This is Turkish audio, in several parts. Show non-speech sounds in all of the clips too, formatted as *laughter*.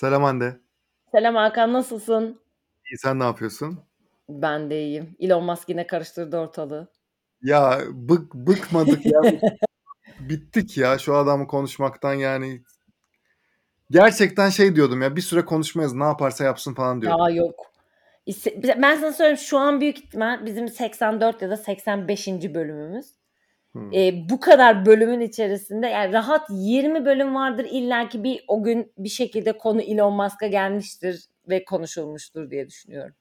Selam Hande. Selam Hakan nasılsın? İyi sen ne yapıyorsun? Ben de iyiyim. Elon Musk yine karıştırdı ortalığı. Ya bık bıkmadık ya. *laughs* Bittik ya şu adamı konuşmaktan yani. Gerçekten şey diyordum ya bir süre konuşmayız ne yaparsa yapsın falan diyordum. Ya yok. Ben sana söyleyeyim şu an büyük ihtimal bizim 84 ya da 85. bölümümüz. Hmm. Ee, bu kadar bölümün içerisinde yani rahat 20 bölüm vardır illaki bir o gün bir şekilde konu Elon Musk'a gelmiştir ve konuşulmuştur diye düşünüyorum.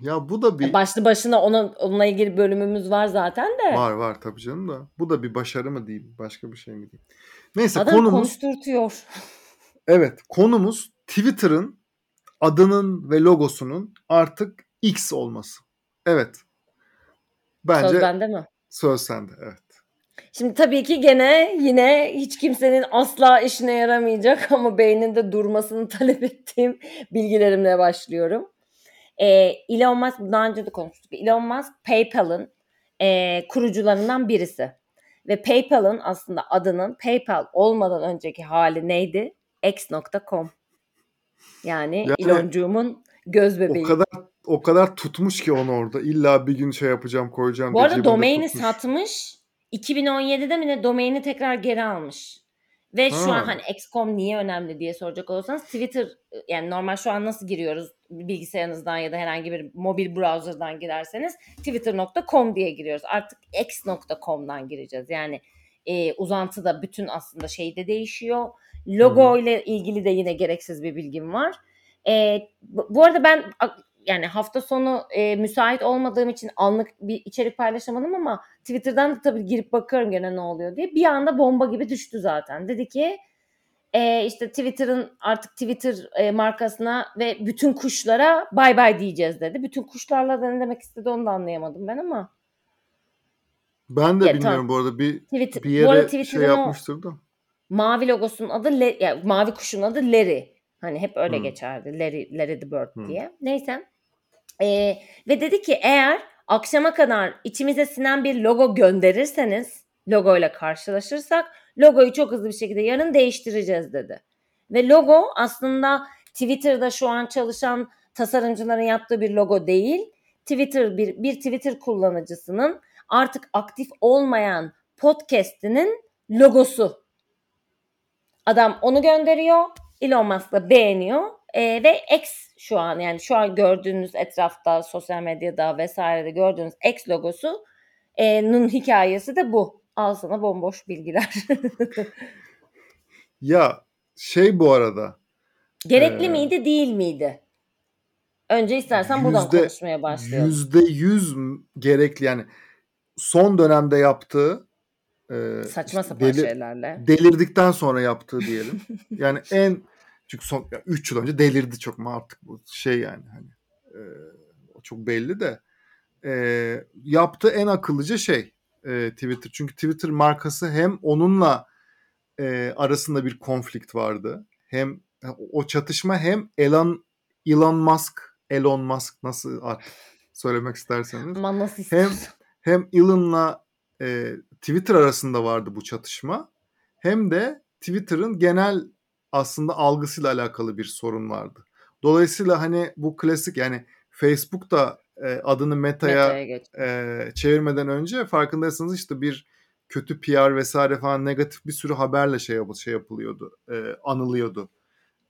Ya bu da bir Başlı başına ona, onunla ilgili bölümümüz var zaten de. var var tabii canım da bu da bir başarı mı diyeyim başka bir şey mi diyeyim. Neyse Adam konumuz konuşturtuyor. *laughs* evet konumuz Twitter'ın adının ve logosunun artık X olması. Evet. Bence Söz bende mi? Söz sende evet. Şimdi tabii ki gene yine hiç kimsenin asla işine yaramayacak *laughs* ama beyninde durmasını talep ettiğim bilgilerimle başlıyorum. Ee, Elon Musk, daha önce de konuştuk. Elon Musk PayPal'ın e, kurucularından birisi. Ve PayPal'ın aslında adının PayPal olmadan önceki hali neydi? X.com. Yani, Yani Eloncuğumun göz O bebeği. kadar o kadar tutmuş ki onu orada. İlla bir gün şey yapacağım, koyacağım Bu arada domaini tutmuş. satmış. 2017'de mi ne domaini tekrar geri almış. Ve şu Ha. an hani XCOM niye önemli diye soracak olursanız Twitter yani normal şu an nasıl giriyoruz bilgisayarınızdan ya da herhangi bir mobil browser'dan girerseniz twitter.com diye giriyoruz. Artık x.com'dan gireceğiz. Yani e, uzantı da bütün aslında şeyde değişiyor. Logo ile ilgili de yine gereksiz bir bilgim var. E, bu arada ben yani hafta sonu e, müsait olmadığım için anlık bir içerik paylaşamadım ama Twitter'dan da tabii girip bakıyorum gene ne oluyor diye. Bir anda bomba gibi düştü zaten. Dedi ki e, işte Twitter'ın artık Twitter e, markasına ve bütün kuşlara bay bay diyeceğiz dedi. Bütün kuşlarla da ne demek istedi onu da anlayamadım ben ama. Ben de Ya, bilmiyorum tamam. bu arada bir Twitter, bir bu arada yere şey yapmıştır da. mavi logosunun adı Le- yani mavi kuşun adı Larry. Hani hep öyle Hmm. geçerdi. Larry, Larry the Bird Hmm. diye. Neyse. Ee, ve dedi ki eğer akşama kadar içimize sinen bir logo gönderirseniz logoyla karşılaşırsak logoyu çok hızlı bir şekilde yarın değiştireceğiz dedi. Ve logo aslında Twitter'da şu an çalışan tasarımcıların yaptığı bir logo değil. Twitter bir, bir Twitter kullanıcısının artık aktif olmayan podcast'inin logosu. Adam onu gönderiyor. Elon Musk da beğeniyor. Ee, ve X şu an yani şu an gördüğünüz etrafta sosyal medyada vesairede gördüğünüz X logosu e, nun hikayesi de bu. Al sana bomboş bilgiler. *laughs* Ya şey bu arada Gerekli Ee, miydi değil miydi? Önce istersen buradan yüzde konuşmaya başlayalım. yüzde yüz gerekli yani son dönemde yaptığı e, Saçma işte sapan deli- şeylerle. delirdikten sonra yaptığı diyelim. *laughs* yani en çünkü son 3 yıl önce delirdi çok mu artık bu şey yani hani e, çok belli de e, yaptığı en akıllıca şey e, Twitter. Çünkü Twitter markası hem onunla e, arasında bir konflikt vardı. Hem o çatışma hem Elon Elon Musk Elon Musk nasıl artık söylemek isterseniz Ama nasıl hem hem Elon'la e, Twitter arasında vardı bu çatışma. Hem de Twitter'ın genel aslında algısıyla alakalı bir sorun vardı. Dolayısıyla hani bu klasik yani Facebook da e, adını Meta'ya geç. e, çevirmeden önce farkındaysanız işte bir kötü PR vesaire falan negatif bir sürü haberle şey, yap- şey yapılıyordu, e, anılıyordu.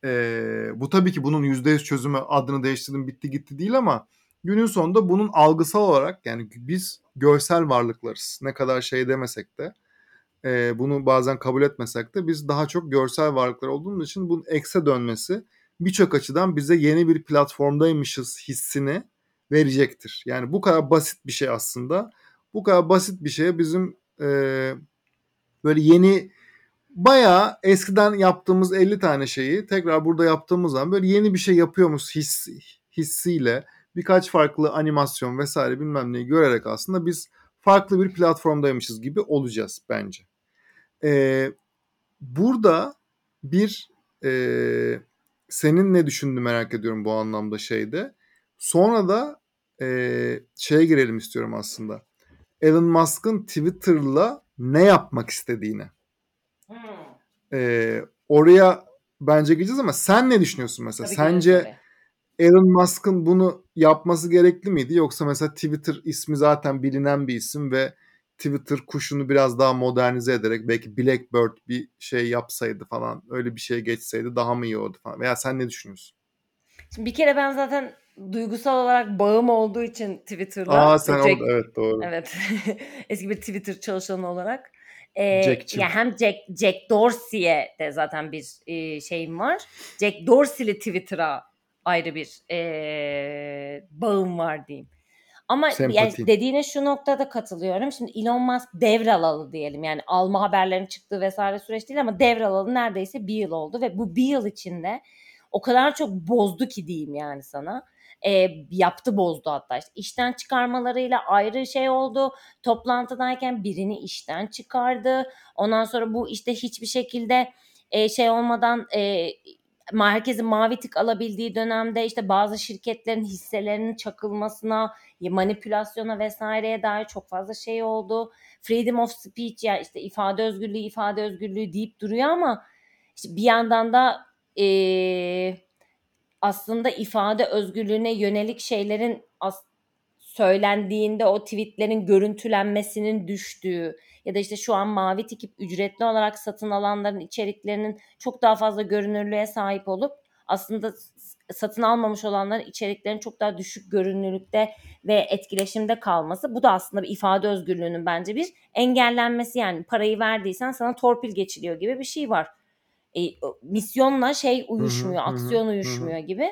E, bu tabii ki bunun %100 çözümü adını değiştirdim bitti gitti değil ama günün sonunda bunun algısal olarak yani biz görsel varlıklarız. Ne kadar şey demesek de e, bunu bazen kabul etmesek de biz daha çok görsel varlıklar olduğumuz için bunun ekse dönmesi birçok açıdan bize yeni bir platformdaymışız hissini verecektir. Yani bu kadar basit bir şey aslında. Bu kadar basit bir şeye bizim e, böyle yeni bayağı eskiden yaptığımız 50 tane şeyi tekrar burada yaptığımız zaman böyle yeni bir şey yapıyormuş his, hissiyle birkaç farklı animasyon vesaire bilmem neyi görerek aslında biz farklı bir platformdaymışız gibi olacağız bence. Ee, burada bir e, senin ne düşündüğünü merak ediyorum bu anlamda şeyde. Sonra da e, şeye girelim istiyorum aslında. Elon Musk'ın Twitter'la ne yapmak istediğine. Hmm. Ee, oraya bence gireceğiz ama sen ne düşünüyorsun mesela? Tabii Sence Elon Musk'ın bunu yapması gerekli miydi? Yoksa mesela Twitter ismi zaten bilinen bir isim ve Twitter kuşunu biraz daha modernize ederek belki Blackbird bir şey yapsaydı falan öyle bir şey geçseydi daha mı iyi olurdu falan. Veya sen ne düşünüyorsun? Şimdi bir kere ben zaten duygusal olarak bağım olduğu için Twitter'la. Aa sen Jack, orada evet doğru. Evet. *laughs* Eski bir Twitter çalışanı olarak. Ee, Jack'cim. ya hem Jack, Jack Dorsey'e de zaten bir e, şeyim var. Jack Dorsey'li Twitter'a ayrı bir e, bağım var diyeyim. Ama yani dediğine şu noktada katılıyorum. Şimdi Elon Musk devralalı diyelim. Yani alma haberlerinin çıktığı vesaire süreç değil ama devralalı neredeyse bir yıl oldu ve bu bir yıl içinde o kadar çok bozdu ki diyeyim yani sana. E, yaptı bozdu hatta işte işten çıkarmalarıyla ayrı şey oldu. Toplantıdayken birini işten çıkardı. Ondan sonra bu işte hiçbir şekilde e, şey olmadan e, herkesin mavi tık alabildiği dönemde işte bazı şirketlerin hisselerinin çakılmasına, manipülasyona vesaireye dair çok fazla şey oldu. Freedom of speech ya işte ifade özgürlüğü, ifade özgürlüğü deyip duruyor ama işte bir yandan da e, aslında ifade özgürlüğüne yönelik şeylerin as- söylendiğinde o tweetlerin görüntülenmesinin düştüğü ya da işte şu an mavi tikip ücretli olarak satın alanların içeriklerinin çok daha fazla görünürlüğe sahip olup aslında satın almamış olanların içeriklerin çok daha düşük görünürlükte ve etkileşimde kalması. Bu da aslında bir ifade özgürlüğünün bence bir engellenmesi yani parayı verdiysen sana torpil geçiliyor gibi bir şey var. E, misyonla şey uyuşmuyor, aksiyon uyuşmuyor gibi.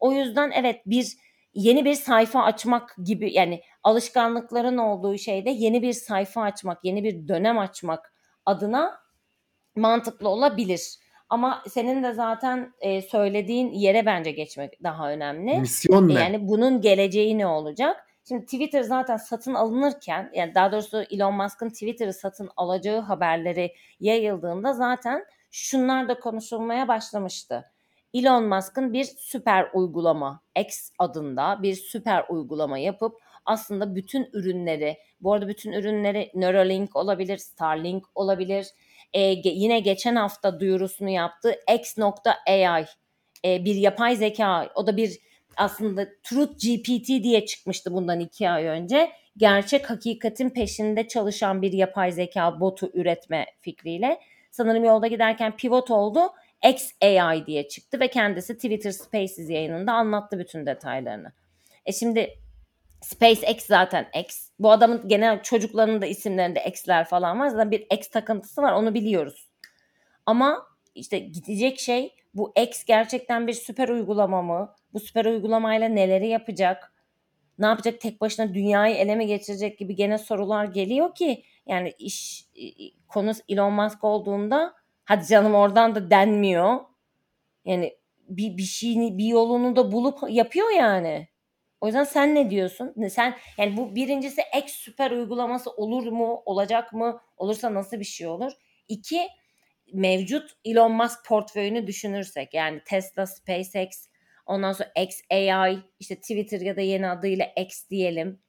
O yüzden evet bir yeni bir sayfa açmak gibi yani alışkanlıkların olduğu şeyde yeni bir sayfa açmak, yeni bir dönem açmak adına mantıklı olabilir. Ama senin de zaten e, söylediğin yere bence geçmek daha önemli. Misyon ne? Yani bunun geleceği ne olacak? Şimdi Twitter zaten satın alınırken yani daha doğrusu Elon Musk'ın Twitter'ı satın alacağı haberleri yayıldığında zaten şunlar da konuşulmaya başlamıştı. Elon Musk'ın bir süper uygulama X adında bir süper uygulama yapıp aslında bütün ürünleri bu arada bütün ürünleri Neuralink olabilir, Starlink olabilir. Ee, yine geçen hafta duyurusunu yaptığı X.AI e, bir yapay zeka o da bir aslında Truth GPT diye çıkmıştı bundan iki ay önce. Gerçek hakikatin peşinde çalışan bir yapay zeka botu üretme fikriyle. Sanırım yolda giderken pivot oldu XAI diye çıktı ve kendisi Twitter Spaces yayınında anlattı bütün detaylarını. E şimdi SpaceX zaten X. Bu adamın genel çocuklarının da isimlerinde X'ler falan var. Zaten bir X takıntısı var onu biliyoruz. Ama işte gidecek şey bu X gerçekten bir süper uygulama mı? Bu süper uygulamayla neleri yapacak? Ne yapacak tek başına dünyayı ele mi geçirecek gibi gene sorular geliyor ki yani iş konu Elon Musk olduğunda Hadi canım oradan da denmiyor. Yani bir, bir şeyini bir yolunu da bulup yapıyor yani. O yüzden sen ne diyorsun? Sen yani bu birincisi ek süper uygulaması olur mu? Olacak mı? Olursa nasıl bir şey olur? İki mevcut Elon Musk portföyünü düşünürsek yani Tesla, SpaceX, ondan sonra XAI, işte Twitter ya da yeni adıyla X diyelim.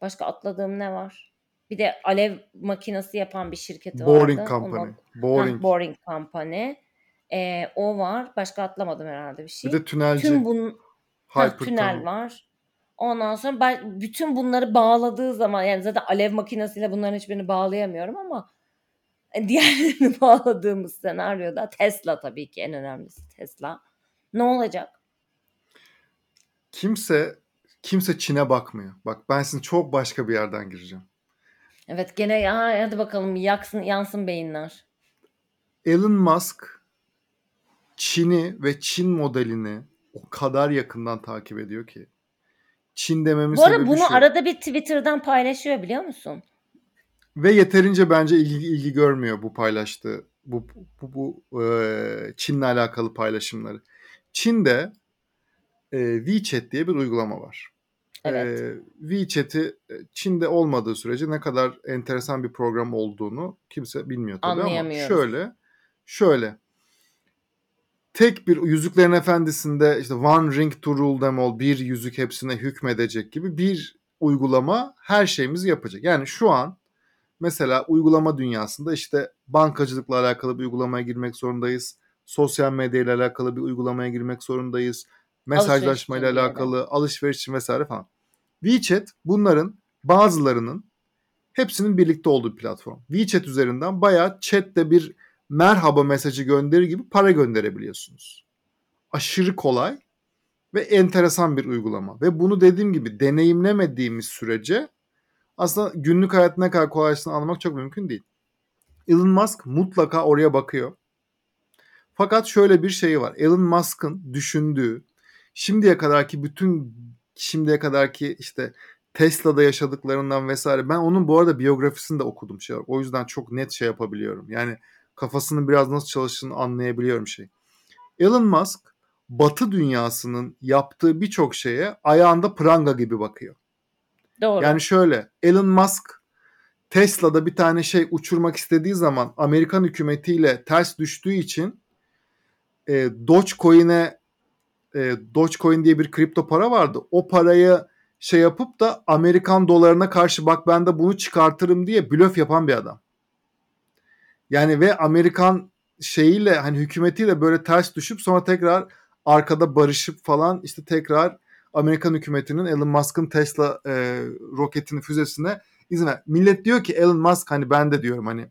Başka atladığım ne var? Bir de alev makinesi yapan bir Boring vardı. Company. Ondan, Boring. Ha, Boring Company. Ee, o var. Başka atlamadım herhalde bir şey. Bir de tünelci. Tüm bun ha, tünel var. Ondan sonra bütün bunları bağladığı zaman yani zaten alev makinesiyle bunların hiçbirini bağlayamıyorum ama diğerlerini *laughs* bağladığımız senaryoda Tesla tabii ki en önemlisi Tesla. Ne olacak? Kimse kimse Çin'e bakmıyor. Bak ben şimdi çok başka bir yerden gireceğim. Evet gene ya hadi bakalım yaksın yansın beyinler. Elon Musk Çin'i ve Çin modelini o kadar yakından takip ediyor ki. Çin dememin Bu arada bunu şu. arada bir Twitter'dan paylaşıyor biliyor musun? Ve yeterince bence ilgi, ilgi görmüyor bu paylaştığı bu bu, bu e, Çin'le alakalı paylaşımları. Çin'de e, WeChat diye bir uygulama var. Evet. E, WeChat'i Çin'de olmadığı sürece ne kadar enteresan bir program olduğunu kimse bilmiyor tabii ama şöyle şöyle tek bir Yüzüklerin Efendisi'nde işte one ring to rule them all bir yüzük hepsine hükmedecek gibi bir uygulama her şeyimizi yapacak. Yani şu an mesela uygulama dünyasında işte bankacılıkla alakalı bir uygulamaya girmek zorundayız. sosyal medya ile alakalı bir uygulamaya girmek zorundayız. Mesajlaşma ile alakalı, alışveriş için vesaire falan. WeChat bunların bazılarının hepsinin birlikte olduğu platform. WeChat üzerinden bayağı chatte bir merhaba mesajı gönderir gibi para gönderebiliyorsunuz. Aşırı kolay ve enteresan bir uygulama. Ve bunu dediğim gibi deneyimlemediğimiz sürece aslında günlük hayatın ne kadar kolaylığını anlamak çok mümkün değil. Elon Musk mutlaka oraya bakıyor. Fakat şöyle bir şey var. Elon Musk'ın düşündüğü şimdiye kadarki bütün şimdiye kadarki işte Tesla'da yaşadıklarından vesaire. Ben onun bu arada biyografisini de okudum şey. O yüzden çok net şey yapabiliyorum. Yani kafasının biraz nasıl çalıştığını anlayabiliyorum şey. Elon Musk Batı dünyasının yaptığı birçok şeye ayağında pranga gibi bakıyor. Doğru. Yani şöyle Elon Musk Tesla'da bir tane şey uçurmak istediği zaman Amerikan hükümetiyle ters düştüğü için e, Dogecoin'e e, Dogecoin diye bir kripto para vardı. O parayı şey yapıp da Amerikan dolarına karşı bak ben de bunu çıkartırım diye blöf yapan bir adam. Yani ve Amerikan şeyiyle hani hükümetiyle böyle ters düşüp sonra tekrar arkada barışıp falan işte tekrar Amerikan hükümetinin Elon Musk'ın Tesla e, roketini füzesine izin ver. Millet diyor ki Elon Musk hani ben de diyorum hani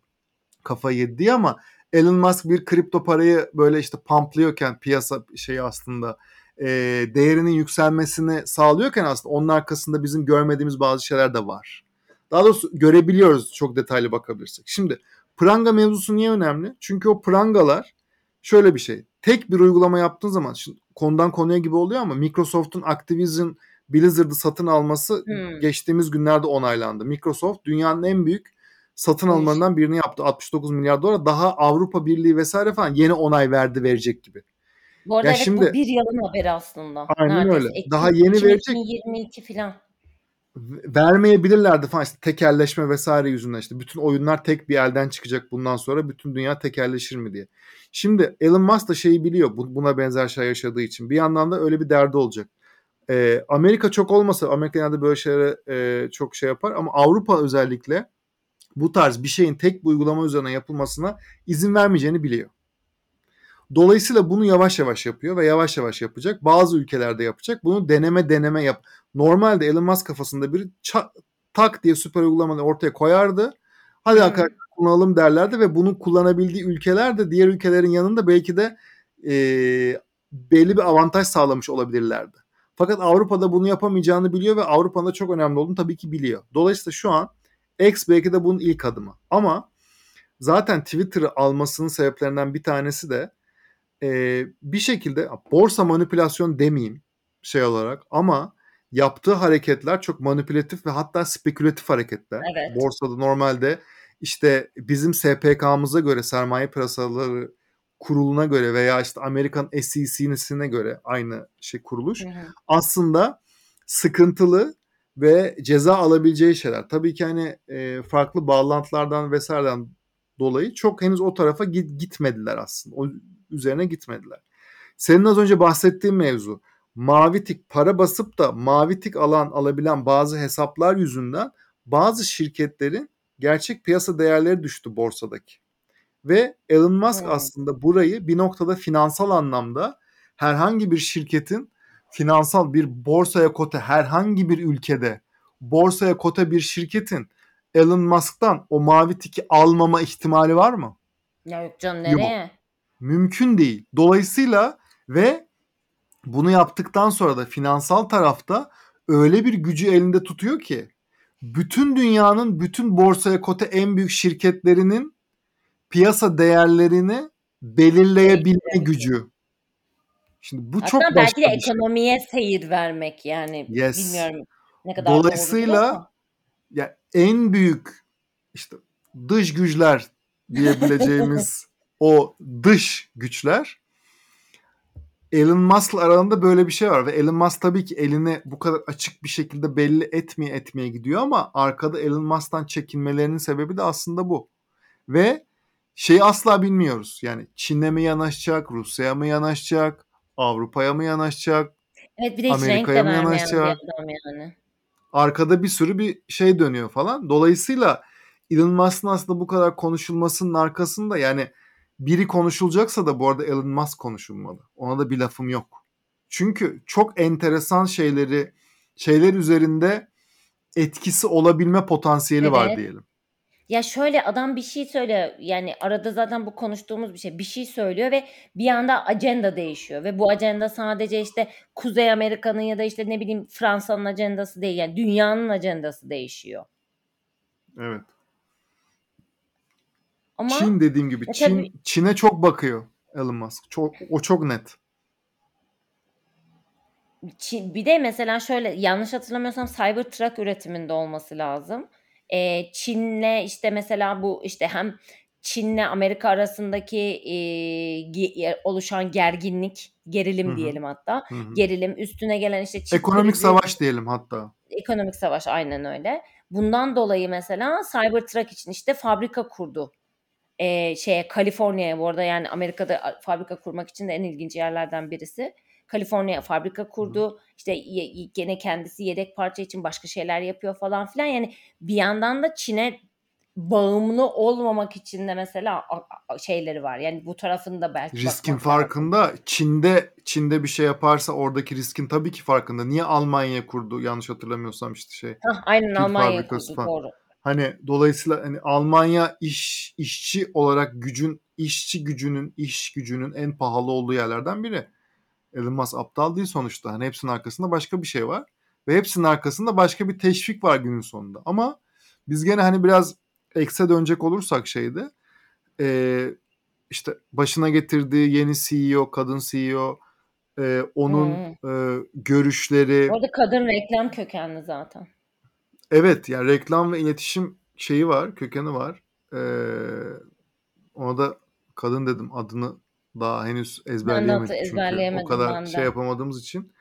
kafayı yedi ama Elon Musk bir kripto parayı böyle işte pumplıyorken piyasa şeyi aslında e, değerinin yükselmesini sağlıyorken aslında onun arkasında bizim görmediğimiz bazı şeyler de var. Daha doğrusu görebiliyoruz çok detaylı bakabilirsek. Şimdi pranga mevzusu niye önemli? Çünkü o prangalar şöyle bir şey. Tek bir uygulama yaptığın zaman şimdi konudan konuya gibi oluyor ama Microsoft'un Activision Blizzard'ı satın alması hmm. geçtiğimiz günlerde onaylandı. Microsoft dünyanın en büyük satın almalarından birini yaptı. 69 milyar dolar. Daha Avrupa Birliği vesaire falan yeni onay verdi verecek gibi. Bu arada ya evet şimdi, bu bir yılın haberi aslında. Aynen Neredeyse. öyle. Ekim, Daha yeni 2022 verecek. 2022 falan. Vermeyebilirlerdi falan işte tekerleşme vesaire yüzünden işte bütün oyunlar tek bir elden çıkacak bundan sonra bütün dünya tekerleşir mi diye. Şimdi Elon Musk da şeyi biliyor buna benzer şey yaşadığı için bir yandan da öyle bir derdi olacak. Ee, Amerika çok olmasa Amerika genelde böyle şeylere e, çok şey yapar ama Avrupa özellikle bu tarz bir şeyin tek bir uygulama üzerine yapılmasına izin vermeyeceğini biliyor. Dolayısıyla bunu yavaş yavaş yapıyor ve yavaş yavaş yapacak. Bazı ülkelerde yapacak. Bunu deneme deneme yap. Normalde Elon Musk kafasında bir tak diye süper uygulamayı ortaya koyardı. Hadi hmm. arkadaşlar kullanalım derlerdi ve bunu kullanabildiği ülkeler de diğer ülkelerin yanında belki de e, belli bir avantaj sağlamış olabilirlerdi. Fakat Avrupa'da bunu yapamayacağını biliyor ve Avrupa'da çok önemli olduğunu tabii ki biliyor. Dolayısıyla şu an X belki de bunun ilk adımı. Ama zaten Twitter'ı almasının sebeplerinden bir tanesi de e, bir şekilde borsa manipülasyon demeyeyim şey olarak ama yaptığı hareketler çok manipülatif ve hatta spekülatif hareketler. Evet. Borsada normalde işte bizim SPK'mıza göre sermaye piyasaları kuruluna göre veya işte Amerikan SEC'sine göre aynı şey kuruluş. Hı hı. Aslında sıkıntılı ve ceza alabileceği şeyler. Tabii ki hani e, farklı bağlantılardan vesaireden dolayı çok henüz o tarafa git, gitmediler aslında. O üzerine gitmediler. Senin az önce bahsettiğin mevzu mavi tik para basıp da mavi tik alan alabilen bazı hesaplar yüzünden bazı şirketlerin gerçek piyasa değerleri düştü borsadaki. Ve Elon Musk hmm. aslında burayı bir noktada finansal anlamda herhangi bir şirketin finansal bir borsaya kote herhangi bir ülkede borsaya kote bir şirketin Elon Musk'tan o mavi tiki almama ihtimali var mı? Ya yok canım nereye? Yok. Mümkün değil. Dolayısıyla ve bunu yaptıktan sonra da finansal tarafta öyle bir gücü elinde tutuyor ki bütün dünyanın bütün borsaya kote en büyük şirketlerinin piyasa değerlerini belirleyebilme gücü. Şimdi bu Hatta çok başka belki de şey. ekonomiye seyir vermek yani yes. bilmiyorum ne kadar Dolayısıyla ya en büyük işte dış güçler diyebileceğimiz *laughs* o dış güçler Elon Musk'la aralarında böyle bir şey var ve Elon Musk tabii ki elini bu kadar açık bir şekilde belli etmeye etmeye gidiyor ama arkada Elon Musk'tan çekinmelerinin sebebi de aslında bu. Ve şeyi asla bilmiyoruz. Yani Çin'e mi yanaşacak, Rusya'ya mı yanaşacak, Avrupa'ya mı yanaşacak, Evet bir de hiç Amerika'ya mı yanaşacak? yani. Arkada bir sürü bir şey dönüyor falan. Dolayısıyla Elon Musk'ın aslında bu kadar konuşulmasının arkasında yani biri konuşulacaksa da bu arada Elon Musk konuşulmalı. Ona da bir lafım yok. Çünkü çok enteresan şeyleri şeyler üzerinde etkisi olabilme potansiyeli Evet. var diyelim. Ya şöyle adam bir şey söylüyor yani arada zaten bu konuştuğumuz bir şey bir şey söylüyor ve bir anda ajenda değişiyor ve bu ajenda sadece işte Kuzey Amerika'nın ya da işte ne bileyim Fransa'nın ajandası değil yani dünyanın ajandası değişiyor. Evet. Ama Çin dediğim gibi E Çin tabii- Çin'e çok bakıyor Elon Musk. Çok o çok net. Çin, bir de mesela şöyle yanlış hatırlamıyorsam Cybertruck üretiminde olması lazım. Ee, Çin'le işte mesela bu işte hem Çin'le Amerika arasındaki e, oluşan gerginlik, gerilim Hı hı. diyelim hatta. Hı hı. Gerilim üstüne gelen işte çip Ekonomik krizi- savaş diyelim hatta. ekonomik savaş aynen öyle. Bundan dolayı mesela Cybertruck için işte fabrika kurdu. Ee, şeye Kaliforniya'ya bu arada yani Amerika'da fabrika kurmak için de en ilginç yerlerden birisi. Kaliforniya fabrika kurdu. İşte ye- gene kendisi yedek parça için başka şeyler yapıyor falan filan. Yani bir yandan da Çin'e bağımlı olmamak için de mesela şeyleri var. Yani bu tarafında belki Riskin bakmak lazım. farkında. Çin'de Çin'de bir şey yaparsa oradaki riskin tabii ki farkında. Niye Almanya kurdu? Yanlış hatırlamıyorsam işte şey. Hah, aynen Almanya kurdu falan. doğru. Hani dolayısıyla hani Almanya iş işçi olarak gücün işçi gücünün iş gücünün en pahalı olduğu yerlerden biri. Elon Musk aptal değil sonuçta. Hani hepsinin arkasında başka bir şey var ve hepsinin arkasında başka bir teşvik var günün sonunda. Ama biz gene hani biraz ekse dönecek olursak şeyde eee, işte başına getirdiği yeni CEO, kadın CEO, eee, onun eee, görüşleri, Orada kadın reklam kökenli zaten. Evet yani reklam ve iletişim şeyi var, kökeni var. Ee, ona da kadın dedim adını daha henüz ezberleyemedik çünkü o ezberleyemedim kadar ben de. şey yapamadığımız için.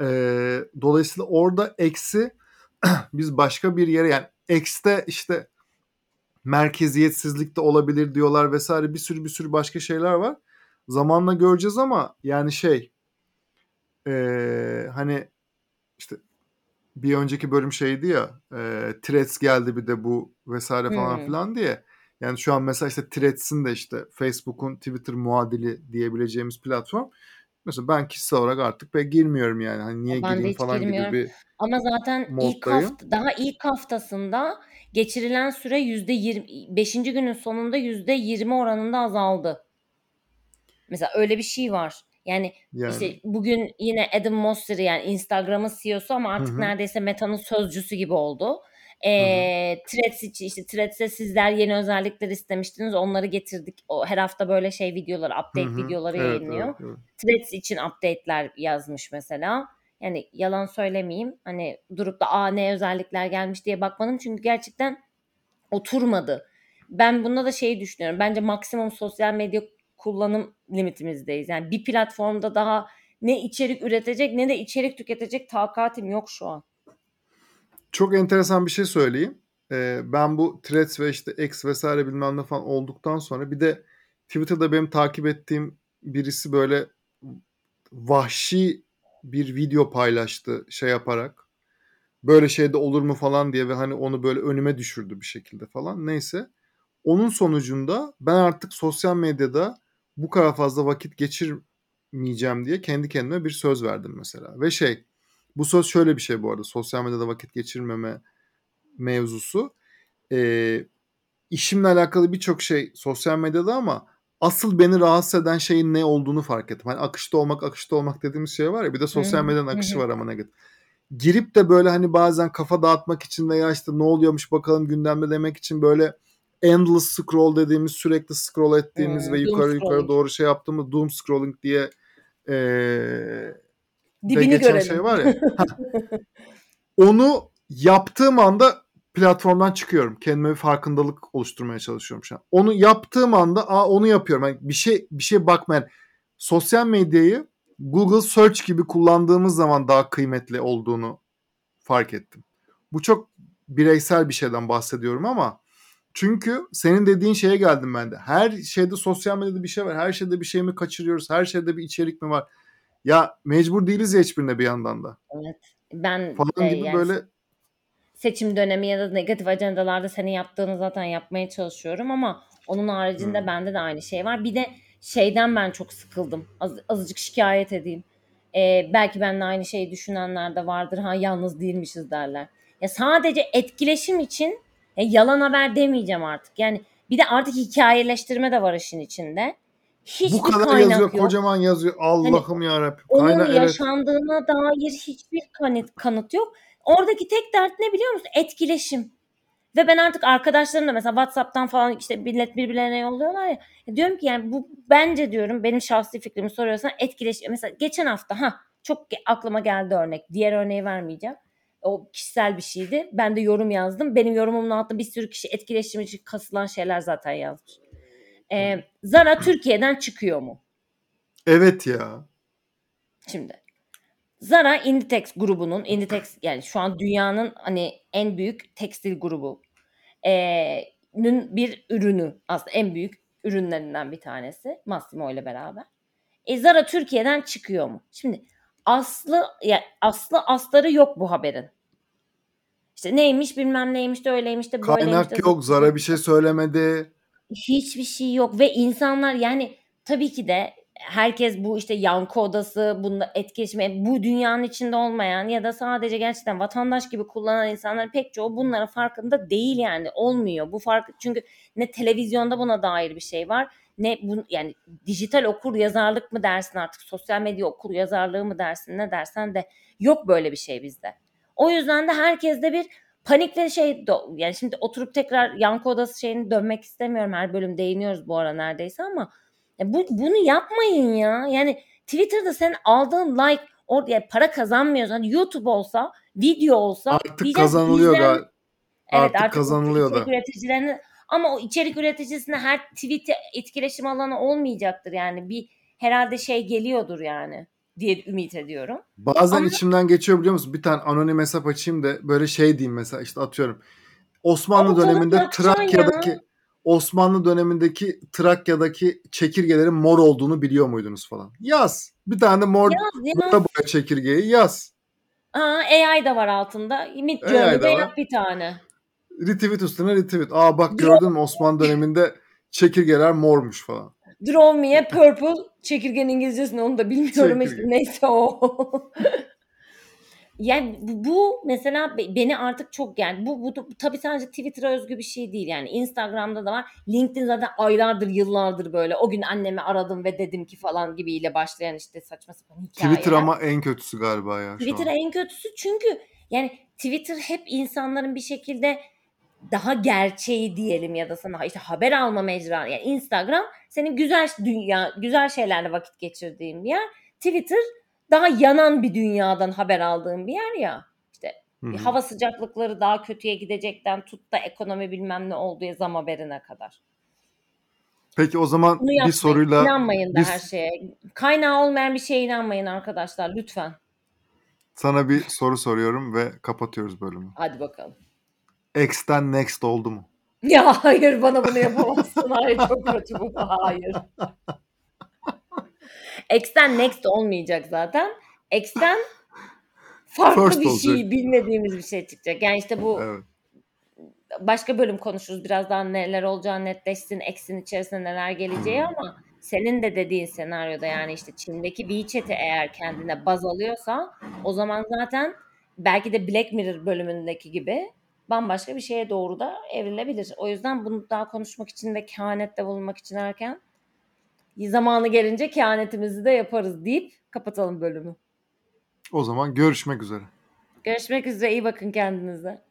Ee, dolayısıyla orada eksi *clears throat* biz başka bir yere yani ekste işte merkeziyetsizlik de olabilir diyorlar vesaire bir sürü bir sürü başka şeyler var. Zamanla göreceğiz ama yani şey ee, hani işte bir önceki bölüm şeydi ya e, Threads geldi bir de bu vesaire falan Hmm. filan diye. Yani şu an mesela işte Threads'in de işte Facebook'un Twitter muadili diyebileceğimiz platform. Mesela ben kişisel olarak artık pek girmiyorum yani. Hani niye Ben gireyim falan girmiyorum. gibi bir Ama zaten ilk moddayım. hafta, daha ilk haftasında geçirilen süre yüzde yirmi, beşinci günün sonunda yüzde yirmi oranında azaldı. Mesela öyle bir şey var. Yani, Yani işte bugün yine Adam Mosseri yani Instagram'ın CEO'su ama artık Hı hı. neredeyse Meta'nın sözcüsü gibi oldu. Ee, Threads için işte Threads'e sizler yeni özellikler istemiştiniz. Onları getirdik. O her hafta böyle şey videoları, update hı. videoları Evet, yayınlıyor. evet, evet. Threads için update'ler yazmış mesela. Yani yalan söylemeyeyim. Hani durup da aa ne özellikler gelmiş diye bakmadım. Çünkü gerçekten oturmadı. Ben bunda da şeyi düşünüyorum. Bence maksimum sosyal medya kullanım limitimizdeyiz. Yani bir platformda daha ne içerik üretecek ne de içerik tüketecek takatim yok şu an. Çok enteresan bir şey söyleyeyim. Ee, ben bu Threads ve işte X vesaire bilmem ne falan olduktan sonra bir de Twitter'da benim takip ettiğim birisi böyle vahşi bir video paylaştı şey yaparak. Böyle şey de olur mu falan diye ve hani onu böyle önüme düşürdü bir şekilde falan. Neyse. Onun sonucunda ben artık sosyal medyada bu kadar fazla vakit geçirmeyeceğim diye kendi kendime bir söz verdim mesela. Ve şey bu söz şöyle bir şey bu arada sosyal medyada vakit geçirmeme mevzusu. Ee, işimle alakalı birçok şey sosyal medyada ama asıl beni rahatsız eden şeyin ne olduğunu fark ettim. Hani akışta olmak akışta olmak dediğimiz şey var ya bir de sosyal medyanın akışı var ama negatif. Girip de böyle hani bazen kafa dağıtmak için veya işte ne oluyormuş bakalım gündemde demek için böyle endless scroll dediğimiz sürekli scroll ettiğimiz Hmm, ve yukarı yukarı doğru şey yaptığımız doom scrolling diye de Dibini geçen görelim. şey var ya. *laughs* Onu yaptığım anda platformdan çıkıyorum. Kendime bir farkındalık oluşturmaya çalışıyorum şu an. Onu yaptığım anda aa onu yapıyorum. Yani bir şey bir şey bakmayan sosyal medyayı Google Search gibi kullandığımız zaman daha kıymetli olduğunu fark ettim. Bu çok bireysel bir şeyden bahsediyorum ama çünkü senin dediğin şeye geldim ben de. Her şeyde sosyal medyada bir şey var. Her şeyde bir şey mi kaçırıyoruz? Her şeyde bir içerik mi var? Ya mecbur değiliz ya hiçbirine bir yandan da. Evet. Ben Falan gibi yani böyle seçim dönemi ya da negatif ajandalarda senin yaptığını zaten yapmaya çalışıyorum ama Onun haricinde Hmm. bende de aynı şey var. Bir de şeyden ben çok sıkıldım. Az, azıcık şikayet edeyim. Ee, belki benimle aynı şeyi düşünenler de vardır. Ha yalnız değilmişiz derler. Ya sadece etkileşim için ya yalan haber demeyeceğim artık. Yani bir de artık hikayeleştirme de var işin içinde. Hiçbir Bu kadar kaynak yazıyor, yok. Hani kocaman yazıyor. Allah'ım ya Rabbim. Onun Kaynak evet. yaşandığına dair hiçbir kanıt, kanıt yok. Oradaki tek dert ne biliyor musun? Etkileşim. Ve ben artık arkadaşlarımla mesela WhatsApp'tan falan işte millet birbirlerine yolluyorlar ya. ya diyorum ki yani bu bence diyorum benim şahsi fikrimi soruyorsan etkileşim. Mesela geçen hafta ha çok aklıma geldi örnek. Diğer örneği vermeyeceğim. O kişisel bir şeydi. Ben de yorum yazdım. Benim yorumumun altında bir sürü kişi etkileşim için kasılan şeyler zaten yazmış. Ee, Zara Türkiye'den çıkıyor mu? Evet ya. Şimdi Zara Inditex grubunun Inditex yani şu an dünyanın hani en büyük tekstil grubu nün bir ürünü aslında en büyük ürünlerinden bir tanesi Massimo ile beraber. E, Zara Türkiye'den çıkıyor mu? Şimdi aslı ya aslı astarı yok bu haberin. İşte neymiş bilmem neymiş de öyleymiş de böyleymiş de Kaynak yok. Zara bir şey söylemedi. Hiçbir şey yok ve insanlar yani tabii ki de herkes bu işte yankı odası bunda etkileşme bu dünyanın içinde olmayan ya da sadece gerçekten vatandaş gibi kullanan insanlar pek çoğu bunların farkında değil yani olmuyor bu fark çünkü ne televizyonda buna dair bir şey var ne bu yani dijital okur yazarlık mı dersin artık sosyal medya okur yazarlığı mı dersin ne dersen de yok böyle bir şey bizde. O yüzden de herkeste bir panik ve şey yani şimdi oturup tekrar yankı odası şeyini dönmek istemiyorum. Her bölüm değiniyoruz bu ara neredeyse ama ya bu bunu yapmayın ya. Yani Twitter'da sen aldığın like orada yani para kazanmıyorsun. Hani YouTube olsa, video olsa Artık kazanılıyor bizden- galiba. Evet Artık kazanılıyor da. içerik üreticilerine ama o içerik üreticisine her tweet etkileşim alanı olmayacaktır yani. Bir herhalde şey geliyordur yani diye ümit ediyorum. Bazen Ama- içimden geçiyor biliyor musun? Bir tane anonim hesap açayım da böyle şey diyeyim mesela işte atıyorum. Osmanlı Ama döneminde Trakya'daki Osmanlı dönemindeki Trakya'daki çekirgelerin mor olduğunu biliyor muydunuz falan. Yaz. Bir tane de mor ya. boya çekirgeyi yaz. Aa, AI da var altında. Mid Journey'de yap bir tane. Retweet üstüne retweet. Aa bak gördün mü Osmanlı döneminde çekirgeler mormuş falan. Draw me a purple. Çekirgenin İngilizcesini onu da bilmiyorum işte. Neyse o. *laughs* yani bu, mesela be- beni artık çok yani bu, bu, bu tabii sadece Twitter'a özgü bir şey değil yani Instagram'da da var. LinkedIn zaten aylardır yıllardır böyle o gün annemi aradım ve dedim ki falan gibiyle başlayan işte saçma sapan hikayeler. Twitter ama en kötüsü galiba ya Twitter en kötüsü çünkü yani Twitter hep insanların bir şekilde daha gerçeği diyelim ya da sana işte haber alma mecra yani Instagram senin güzel dünya güzel şeylerle vakit geçirdiğin bir yer. Twitter daha yanan bir dünyadan haber aldığın bir yer ya. İşte Hı hı. hava sıcaklıkları daha kötüye gidecekten tut da ekonomi bilmem ne olduğu zam haberine kadar. Peki o zaman Bunu bir yapmayın. soruyla İnanmayın da bir- her şeye. Kaynağı olmayan bir şeye inanmayın arkadaşlar lütfen. sana bir soru soruyorum ve kapatıyoruz bölümü. Hadi bakalım. X'ten next oldu mu? *laughs* Ya hayır bana bunu yapamazsın. Hayır çok kötü bu. Hayır. X'ten next olmayacak zaten. X'ten farklı First bir olacak. şey bilmediğimiz bir şey çıkacak. Yani işte bu Evet. başka bölüm konuşuruz. Birazdan neler olacağı netleşsin. X'in içerisinde neler geleceği ama senin de dediğin senaryoda yani işte Çin'deki WeChat'i eğer kendine baz alıyorsa o zaman zaten belki de Black Mirror bölümündeki gibi bambaşka bir şeye doğru da evrilebilir. O yüzden bunu daha konuşmak için ve kehanette bulunmak için erken zamanı gelince kehanetimizi de yaparız deyip kapatalım bölümü. O zaman görüşmek üzere. Görüşmek üzere iyi bakın kendinize.